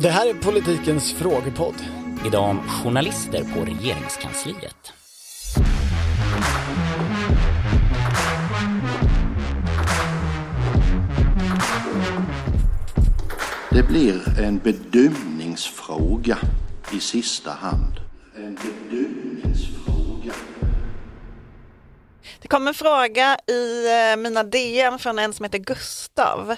Det här är politikens frågepodd. Idag om journalister på regeringskansliet. Det blir en bedömningsfråga i sista hand. En bedömningsfråga. Det kom en fråga i eh, mina DM från en som heter Gustav.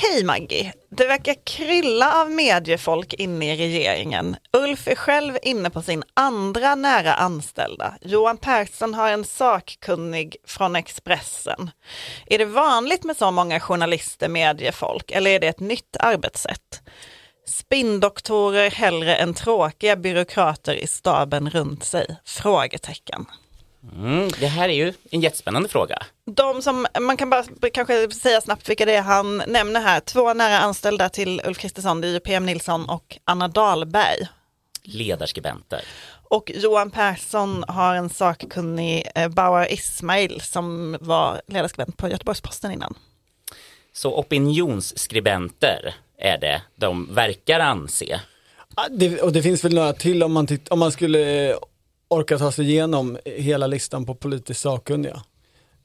Hej Maggie! Det verkar krylla av mediefolk inne i regeringen. Ulf är själv inne på sin andra nära anställda. Johan Persson har en sakkunnig från Expressen. Är det vanligt med så många journalister, mediefolk, eller är det ett nytt arbetssätt? Spindoktorer hellre än tråkiga byråkrater i staben runt sig? Frågetecken. Mm, det här är ju en jättespännande fråga. De som, man kan bara kanske säga snabbt vilka det är han nämner här. Två nära anställda till Ulf Kristersson, det är ju PM Nilsson och Anna Dahlberg. Ledarskribenter. Och Johan Persson har en sakkunnig, eh, Bauer Ismail, som var ledarskribent på Göteborgs-Posten innan. Så opinionsskribenter är det de verkar anse. Det, och det finns väl några till om man, titt, om man skulle orka ta sig igenom hela listan på politiskt sakkunniga.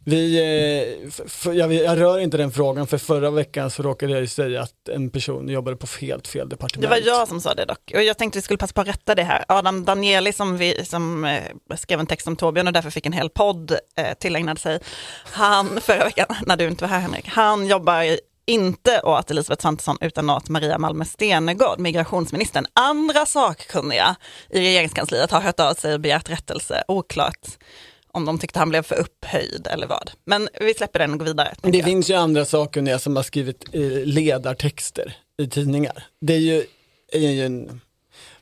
Vi, eh, jag, jag rör inte den frågan för förra veckan så råkade jag ju säga att en person jobbade på helt fel departement. Det var jag som sa det dock. Och jag tänkte vi skulle passa på att rätta det här. Adam Danieli som, vi, som eh, skrev en text om Torbjörn och därför fick en hel podd eh, tillägnad sig. Han, förra veckan, när du inte var här Henrik, han jobbar inte åt Elisabeth Svantesson utan åt Maria Malmer Stenegård, migrationsministern. Andra sakkunniga i regeringskansliet har hört av sig och begärt rättelse. Oklart om de tyckte han blev för upphöjd eller vad. Men vi släpper den och går vidare. Det jag. finns ju andra sakkunniga som har skrivit eh, ledartexter i tidningar. Det är ju, är ju en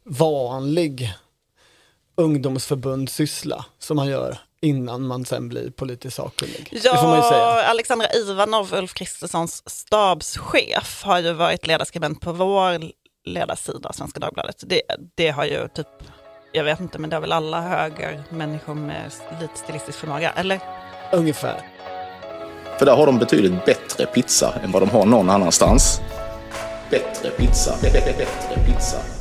vanlig ungdomsförbundssyssla som man gör innan man sen blir politiskt sakkunnig. det får man ju säga. Ja, Alexandra Ivanov, Ulf Kristerssons stabschef, har ju varit ledarskribent på vår ledarsida, Svenska Dagbladet. Det, det har ju typ, jag vet inte, men det har väl alla högermänniskor med lite stilistisk förmåga, eller? Ungefär. För där har de betydligt bättre pizza än vad de har någon annanstans. Bättre pizza, bättre pizza.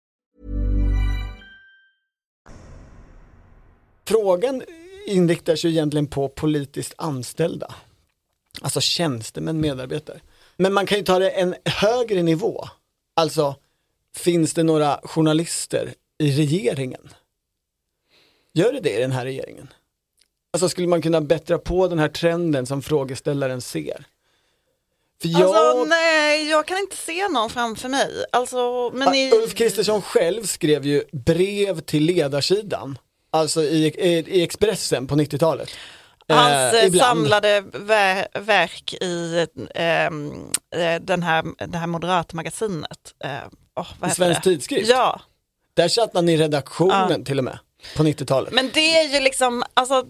Frågan inriktar sig egentligen på politiskt anställda. Alltså tjänstemän, medarbetare. Men man kan ju ta det en högre nivå. Alltså, finns det några journalister i regeringen? Gör det det i den här regeringen? Alltså skulle man kunna bättra på den här trenden som frågeställaren ser? För jag... Alltså nej, jag kan inte se någon framför mig. Alltså, men. Ulf Kristersson själv skrev ju brev till ledarsidan, alltså i, i, i Expressen på 90-talet. Hans Eh, eh, ibland. samlade ver- verk i ehm, eh, den här, det här moderatmagasinet. Eh, oh, heter Svensk det? Tidskrift? Ja, Där satt han i redaktionen till och med, på 90-talet. men det är ju liksom, alltså,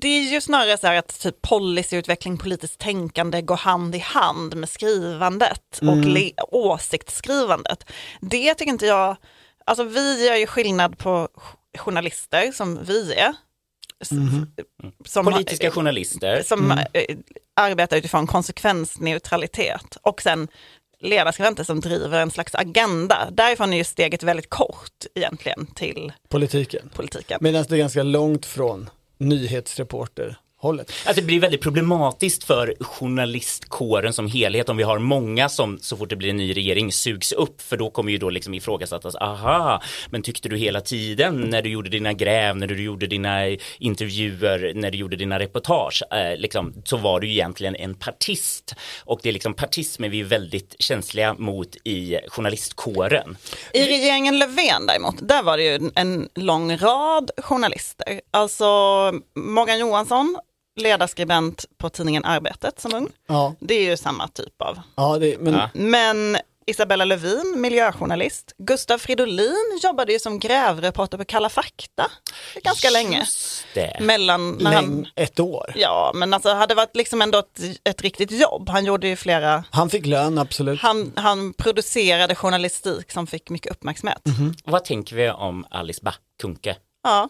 det är ju snarare så här att typ policyutveckling, politiskt tänkande går hand i hand med skrivandet och le- åsiktsskrivandet. Det tycker inte jag, alltså vi gör ju skillnad på journalister som vi är. s- Som Politiska journalister. som eh, arbetar utifrån konsekvensneutralitet och sen ledarskribenter som driver en slags agenda. Därifrån är ju steget väldigt kort egentligen till Politiken. politiken. Medan det är ganska långt från nyhetsreporter hållet. Alltså det blir väldigt problematiskt för journalistkåren som helhet om vi har många som så fort det blir en ny regering sugs upp för då kommer ju då liksom ifrågasättas, aha, men tyckte du hela tiden när du gjorde dina gräv, när du gjorde dina intervjuer, när du gjorde dina reportage, eh, liksom, så var du egentligen en partist. Och det är liksom partism är vi väldigt känsliga mot i journalistkåren. I regeringen Löfven däremot, där var det ju en lång rad journalister. Alltså Morgan Johansson ledarskribent på tidningen Arbetet som ung. Ja, Det är ju samma typ av. ja, det, men Ja. Men Isabella Lövin, miljöjournalist. Gustav Fridolin jobbade ju som grävreporter på Kalla fakta ganska länge. Just det. Mellan när han, läng, ett år. ja men alltså hade varit liksom ändå ett, ett riktigt jobb. Han gjorde ju flera, Han fick lön, absolut. han, han producerade journalistik som fick mycket uppmärksamhet. Vad tänker vi om Alice Bah Kuhnke? Ja.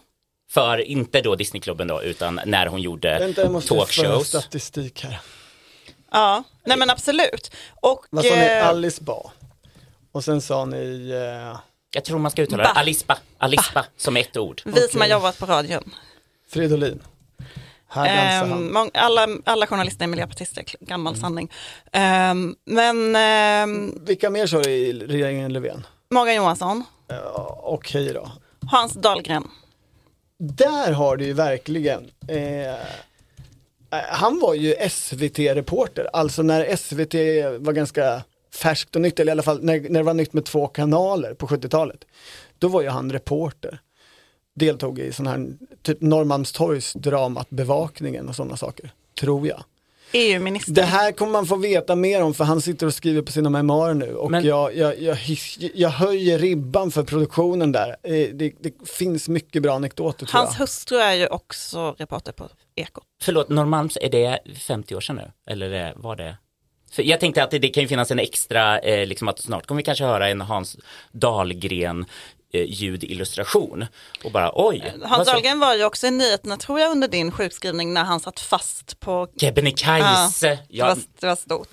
För inte då Disneyklubben då, utan när hon gjorde Vänta, jag måste talkshows. statistik här. Ja, nej men absolut. Och, Vad sa ni? eh, Alice Ba. Och sen sa ni, eh, Jag tror man ska uttala det. Alice Bah, Alice Bah, som ett ord. vi som har jobbat på radion. Fridolin. Här dansar han. mång- alla, alla journalister är miljöpartister, gammal sanning. Ehm, men ehm, Vilka mer sa du i regeringen Löfven? Morgan Johansson, Ja, Okej då. Hans Dahlgren. Där har du ju verkligen, eh, eh han var ju SVT-reporter, alltså när SVT var ganska färskt och nytt, eller i alla fall när, när det var nytt med två kanaler på 70-talet. Då var ju han reporter. Deltog i sån här, typ Norrmalmstorgs dramat Bevakningen och sådana saker, tror jag. EU-minister. Det här kommer man få veta mer om för han sitter och skriver på sina memoarer nu och Men- jag, jag, jag, jag höjer ribban för produktionen där. Eh, Det, det finns mycket bra anekdoter tror Hans jag. hustru är ju också reporter på Ekot. Förlåt, Norrmalms, är det 50 år sedan nu? Eller är- var det? För jag tänkte att det, det kan ju finnas en extra, eh, liksom att snart kommer vi kanske höra en Hans Dahlgren eh, ljudillustration och bara oj. vad Hans Dahlgren var ju också i nyheterna tror jag under din sjukskrivning när han satt fast på Kebnekaise. det, Ja, var, det var stort.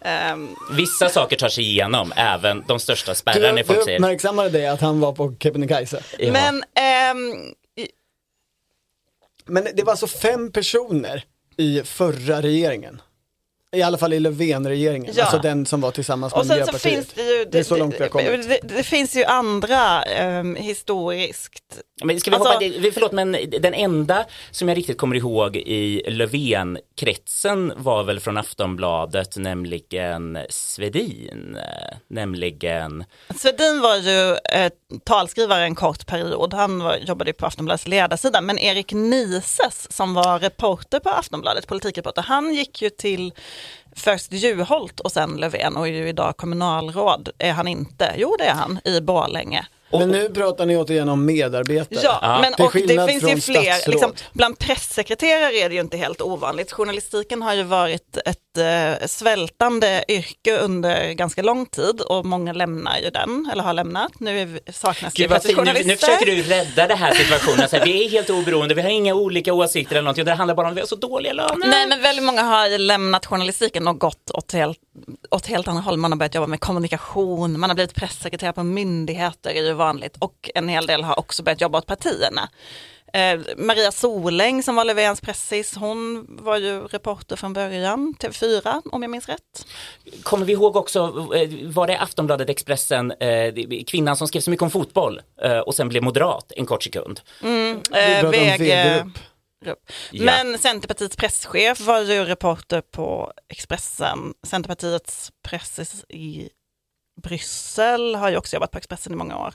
Ehm, vissa saker tar sig igenom, även de största Du, spärrarna du folk säger. uppmärksammade det att han var på Kebnekaise. Ja. Men i- Men det var alltså fem personer i förra regeringen. I alla fall i Löfven-regeringen, Ja. alltså den som var tillsammans med och sen så Miljöpartiet. finns det ju, det är så långt vi har kommit. det, det, det finns ju andra ehm, historiskt. Men ska vi Alltså- hoppa, det- förlåt men den enda som jag riktigt kommer ihåg i Löfven-kretsen var väl från Aftonbladet, nämligen Svedin, eh, nämligen Svedin var ju eh, talskrivare en kort period, han var, jobbade på Aftonbladets ledarsida, men Erik Nises som var reporter på Aftonbladet, politikreporter, han gick ju till först Juholt och sen Löfven och är ju idag kommunalråd, är han inte? Jo det är han, i Borlänge. Men nu pratar ni återigen om medarbetare. Ja, men och det finns ju fler, liksom, bland pressekreterare är det ju inte helt ovanligt. Journalistiken har ju varit ett eh, svältande yrke under ganska lång tid och många lämnar ju den, eller har lämnat. Nu är, saknas det Gud, fint. nu, journalister. nu försöker du rädda den här situationen. Så här, vi är helt oberoende, vi har inga olika åsikter eller någonting. Det handlar bara om att vi har så dåliga löner. Nej men väldigt många har lämnat journalistiken och gått åt helt, åt helt andra håll. Man har börjat jobba med kommunikation, man har blivit pressekreterare på myndigheter är ju vanligt och en hel del har också börjat jobba åt partierna. Eh, Maria Soläng som var Löfvens pressis, hon var ju reporter från början, TV4 om jag minns rätt. Kommer vi ihåg också, eh, var det Aftonbladet Expressen, eh, kvinnan som skrev så mycket om fotboll eh, och sen blev moderat en kort sekund. Vi Eh, pratar grupp. Ja. Men Centerpartiets presschef var ju reporter på Expressen. Centerpartiets pressis i Bryssel har ju också jobbat på Expressen i många år.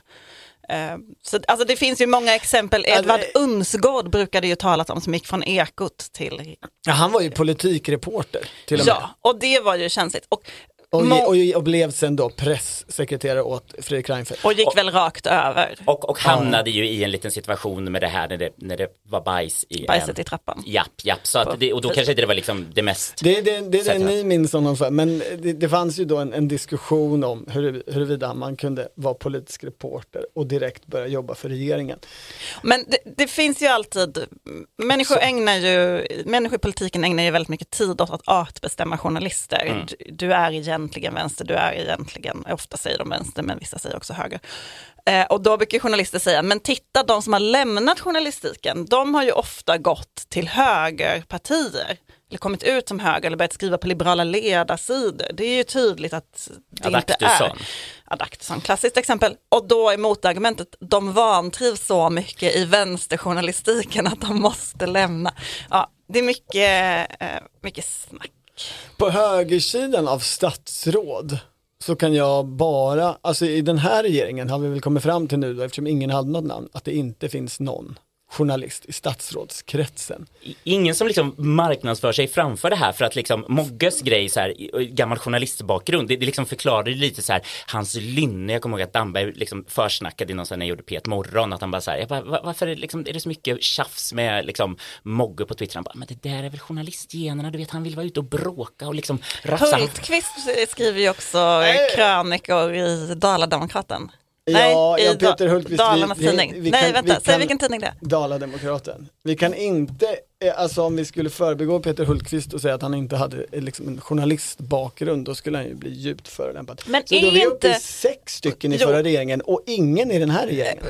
Eh, Så, alltså det finns ju många exempel. Edvard Unsgård brukade ju talas om som gick från Ekot till... Ja, han var ju politikreporter till och med. Ja, och det var ju känsligt. Och, Och, må- och, och blev sen då pressekreterare åt Fredrik Reinfeldt. och gick väl rakt över Och, och hamnade ju i en liten situation med det här när det, när det var bajs i bajset en... i trappan. Japp, japp. Så att det, och då kanske inte det var liksom det mest... Det är det, det, är det ni minns honom för, men det, det fanns ju då en, en diskussion om hur, huruvida man kunde vara politisk reporter och direkt börja jobba för regeringen. Men det, det finns ju alltid, människor ägnar ju, människor i politiken ägnar ju väldigt mycket tid åt att artbestämma journalister. Du, du är egentligen vänster, du är egentligen, ofta säger de vänster men vissa säger också höger. Eh, och då brukar journalister säga, men titta de som har lämnat journalistiken, de har ju ofta gått till högerpartier. Eller kommit ut som höger eller börjat skriva på liberala ledarsidor. Det är ju tydligt att det inte är. Adaktusson. Adaktusson, klassiskt exempel. Och då är motargumentet, de vantrivs så mycket i vänsterjournalistiken att de måste lämna. Ja, det är mycket, eh, mycket snack. På högersidan av statsråd så kan jag bara, alltså i den här regeringen har vi väl kommit fram till nu då, eftersom ingen hade något namn, att det inte finns någon journalist i statsrådskretsen. Ingen som liksom marknadsför sig framför det här för att liksom Mogges grej så här, gammal journalistbakgrund, det, det liksom förklarade lite så här hans lynne, jag kommer ihåg att Damberg liksom försnackade i någon sån när jag gjorde P1 morgon att han bara så här, jag bara, "Va- varför är det, liksom, är det så mycket tjafs med liksom Mogge på Twitter? Han bara, men det där är väl journalistgenerna, du vet han vill vara ute och bråka och liksom rafsa. Hultqvist skriver ju också krönikor i Dala-Demokraten. Ja, Nej, ja, i Peter Hultqvist, Dalarnas vi- vi- tidning. vi Nej, kan- vänta, vi säg kan- vilken tidning det är. Dala-Demokraten. Vi kan inte, eh, alltså om vi skulle förbigå Peter Hultqvist och säga att han inte hade eh, liksom en journalistbakgrund, då skulle han ju bli djupt förolämpad. Men Så då är är vi uppe i inte- sex stycken i Jo. förra regeringen och ingen i den här regeringen.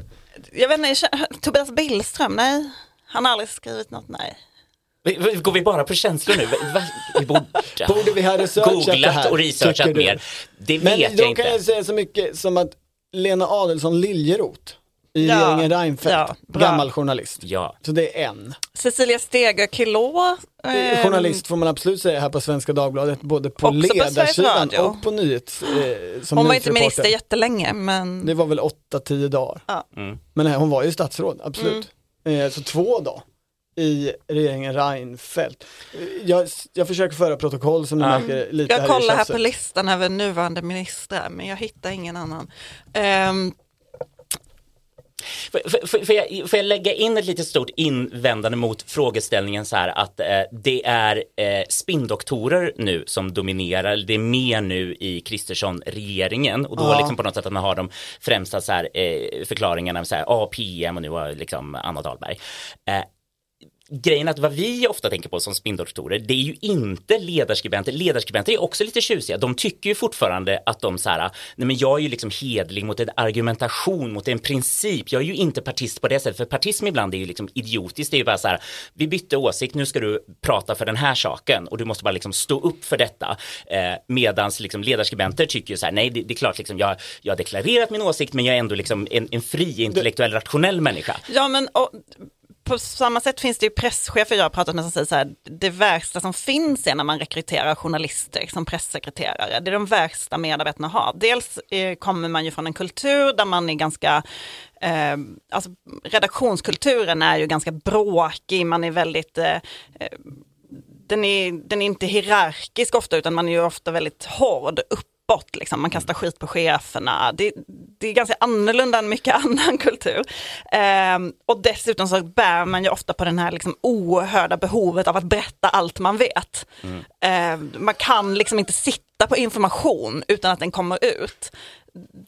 Jag vet inte, Tobias Billström, nej. Han har aldrig skrivit något, nej. Går vi bara på känslor nu? Vi borde, Borde vi ha researchat det googlat här, och researchat mer. Det Men vet då jag inte. kan jag säga så mycket som att Lena Adelsohn Liljeroth i Ja, regeringen Reinfeldt, ja, gammal journalist. Ja. Så det är en. Cecilia Steger Kilå. Eh, Journalist får man absolut säga här på Svenska Dagbladet, både på på ledarsidan Radio. och på nyhets... Eh, som Hon var inte nyhetsreporter. minister jättelänge, men Det var väl 8-10 dagar. Ja. Mm. Men nej, hon var ju statsråd, absolut. Mm. Eh, så två då i regeringen Reinfeldt. Jag, jag försöker föra protokoll som ni märker lite jag här i kollar här på listan över nuvarande ministrar, men jag hittar ingen annan. Ehm, Får, jag, jag lägga in ett lite stort invändande mot frågeställningen så här att eh, det är eh, spindoktorer nu som dominerar, det är mer nu i Kristersson-regeringen och då Ja. liksom på något sätt att man har de främsta så här, eh, förklaringarna, så här, APM och nu var liksom Anna Dahlberg. Eh, grejen att vad vi ofta tänker på som spindoktorer, det är ju inte ledarskribenter. Ledarskribenter är också lite tjusiga. De tycker ju fortfarande att de så här, nej men jag är ju liksom hedlig mot en argumentation, mot en princip. Jag är ju inte partist på det sättet, för partism ibland är ju liksom idiotiskt. Det är ju bara så här, vi bytte åsikt, nu ska du prata för den här saken och du måste bara liksom stå upp för detta. Eh, medans liksom ledarskribenter tycker ju så här, nej det, det är klart liksom, jag, jag har deklarerat min åsikt men jag är ändå liksom en, en fri, intellektuell, rationell människa. ja, men och, på samma sätt finns det ju presschefer jag har pratat med som säger så här, det värsta som finns är när man rekryterar journalister som pressekreterare. Det är de värsta medarbetarna har. Dels eh, kommer man ju från en kultur där man är ganska Eh, alltså, redaktionskulturen är ju ganska bråkig, man är väldigt eh, eh den är, den är inte hierarkisk ofta utan man är ju ofta väldigt hård uppåt. Liksom. Man kastar skit på cheferna. Det, det är ganska annorlunda än mycket annan kultur. Ehm, och dessutom så bär man ju ofta på den här liksom oerhörda behovet av att berätta allt man vet. Ehm, man kan liksom inte sitta på information utan att den kommer ut.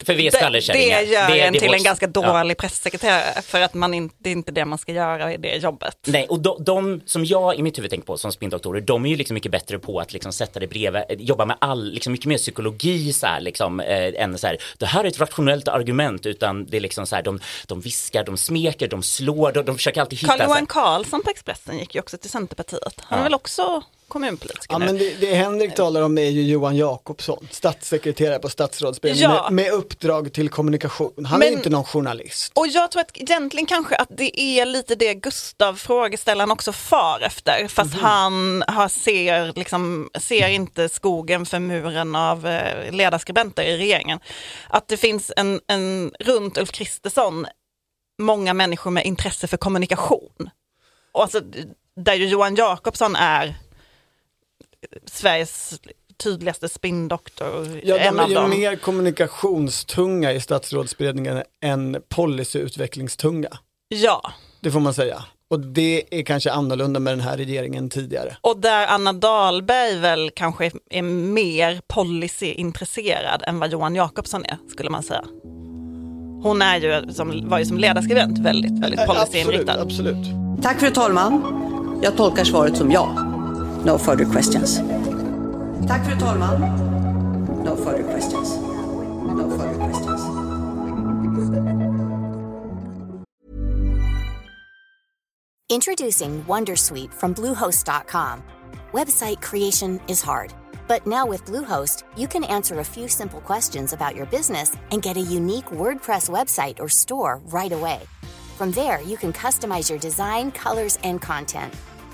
För vi är Det, skallerkärringar. det gör är- en det är till vårt- en ganska Ja. dålig pressekreterare för att man in, det är inte det man ska göra i det jobbet. Nej, och de, de som jag i mitt huvud tänker på som spindoktorer, de är ju liksom mycket bättre på att liksom sätta det bredvid, jobba med all, liksom mycket mer psykologi så här, liksom, eh, än så här, det här är ett rationellt argument, utan det är liksom så här, de, de viskar, de smeker, de slår, de, de försöker alltid hitta. Carl-Johan Karlsson på Expressen gick ju också till Centerpartiet. Han är Ja. väl också kommunpolitiker Ja, men det, det Henrik talar om är ju Johan Jakobsson, statssekreterare på statsrådsberedningen Ja. med, med uppdrag till kommunikation. Han är Men- ju inte någon journalist. Och jag tror att egentligen kanske att det är lite det Gustav frågeställaren också far efter. Fast Mhm. han har, ser, liksom, ser inte skogen för muren av eh, ledarskribenter i regeringen. Att det finns en, en runt Ulf Kristersson många människor med intresse för kommunikation. Och alltså, där ju Johan Jakobsson är Sveriges tydligaste spinndoktor. Ja, de en är av ju dem. mer kommunikationstunga i statsrådsberedningen än policyutvecklingstunga. Ja, Det får man säga. Och det är kanske annorlunda med den här regeringen tidigare. Och där Anna Dahlberg väl kanske är, är mer policyintresserad än vad Johan Jakobsson är, skulle man säga. Hon är ju som, var ju som ledarskribent väldigt, väldigt Absolut, policyinriktad. absolut. Tack fru talman. Jag tolkar svaret som ja. No further questions. Tack fru talman. No further questions. No further questions. Introducing Wondersuite from Bluehost.com. Website creation is hard, but now with Bluehost, you can answer a few simple questions about your business and get a unique WordPress website or store right away. From there, you can customize your design, colors, and content.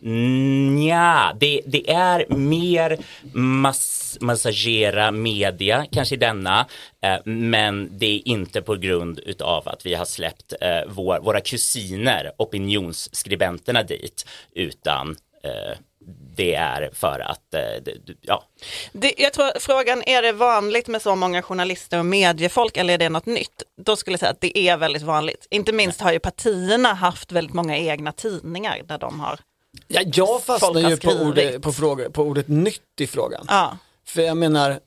Nja, det, det är mer mass, massagera media, kanske denna, eh, men det är inte på grund utav att vi har släppt eh, vår, våra kusiner, opinionsskribenterna dit, utan eh, det är för att, eh, ja. Det, jag tror frågan, är det vanligt med så många journalister och mediefolk eller är det något nytt? Då skulle jag säga att det är väldigt vanligt. Inte minst har ju partierna haft väldigt många egna tidningar där de har Ja, jag fastnar ju på ordet, på, frågor, på ordet nytt i frågan. Ja. För jag menar,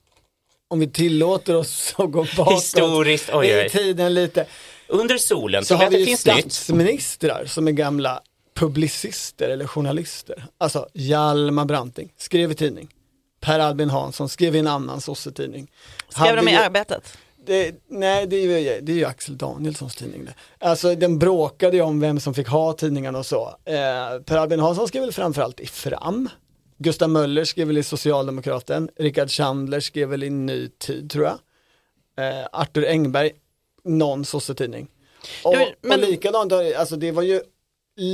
om vi tillåter oss att gå bakåt Historiskt, oj, oj. i tiden lite, Under solen, så har vi det ju finns nytt. statsministrar som är gamla publicister eller journalister. Alltså Hjalmar Branting skrev i tidning. Per Albin Hansson skrev i en annan sossetidning. Skrev de Hade i ju- arbetet? Det, nej, det är, ju, det är ju Axel Danielssons tidning det. Alltså den bråkade ju om vem som fick ha tidningarna och så. Eh, per Albin Hansson skrev väl framförallt i Fram. Gustav Möller skrev väl i Socialdemokraten. Rickard Chandler skrev väl i Ny Tid tror jag. Eh, Arthur Engberg, någon sossetidning. Och, Ja, men- och likadant, alltså det var ju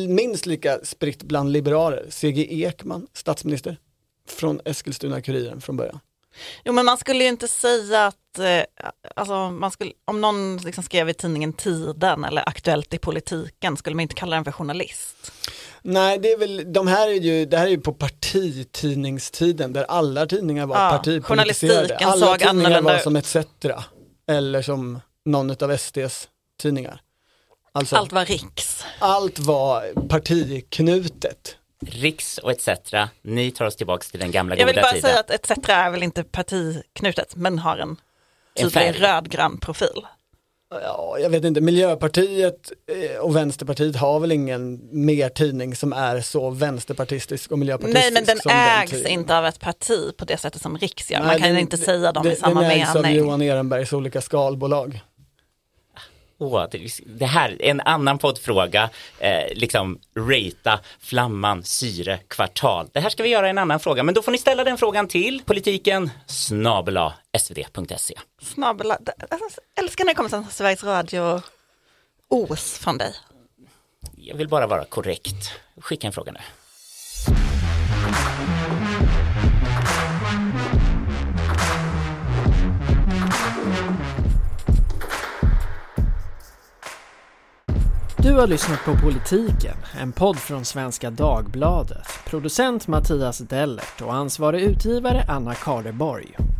minst lika spritt bland liberaler. CG Ekman, statsminister, från Eskilstuna-Kuriren från början. Jo men man skulle ju inte säga att, eh, alltså, man skulle, om någon liksom skrev i tidningen Tiden eller Aktuellt i politiken skulle man inte kalla den för journalist. Nej, det är väl, de här är ju, det här är ju på partitidningstiden där alla tidningar var Ja, partipolitiserade. Alla såg tidningar annorlunda var som ETC eller som någon av SDs tidningar. Alltså, Allt allt, var riks. allt var partiknutet. Riks och etc. Ni tar oss tillbaks till den gamla Jag vill goda bara tiden. säga att ETC är väl inte partiknutet men har en tydlig rödgrön profil. Ja, jag vet inte, Miljöpartiet eh, och Vänsterpartiet har väl ingen mer tidning som är så vänsterpartistisk och miljöpartistisk Nej men den som ägs tidningen. inte av ett parti på det sättet som Riks gör. Nej, Man kan den- inte säga dem den, i samma Den ägs av mening. Johan Ehrenbergs olika skalbolag. Åh, det, här, en annan poddfråga, eh, liksom rata flamman, syre, kvartal. Det här ska vi göra i en annan fråga, men då får ni ställa den frågan till politiken snabela svd.se. Snabel, alltså, älskar när det kommer sån Sveriges Radio os från dig. Jag vill bara vara korrekt. Skicka en fråga nu. Du har lyssnat på Politiken, en podd från Svenska Dagbladet. Producent Mattias Dellert och ansvarig utgivare Anna Kardeborg.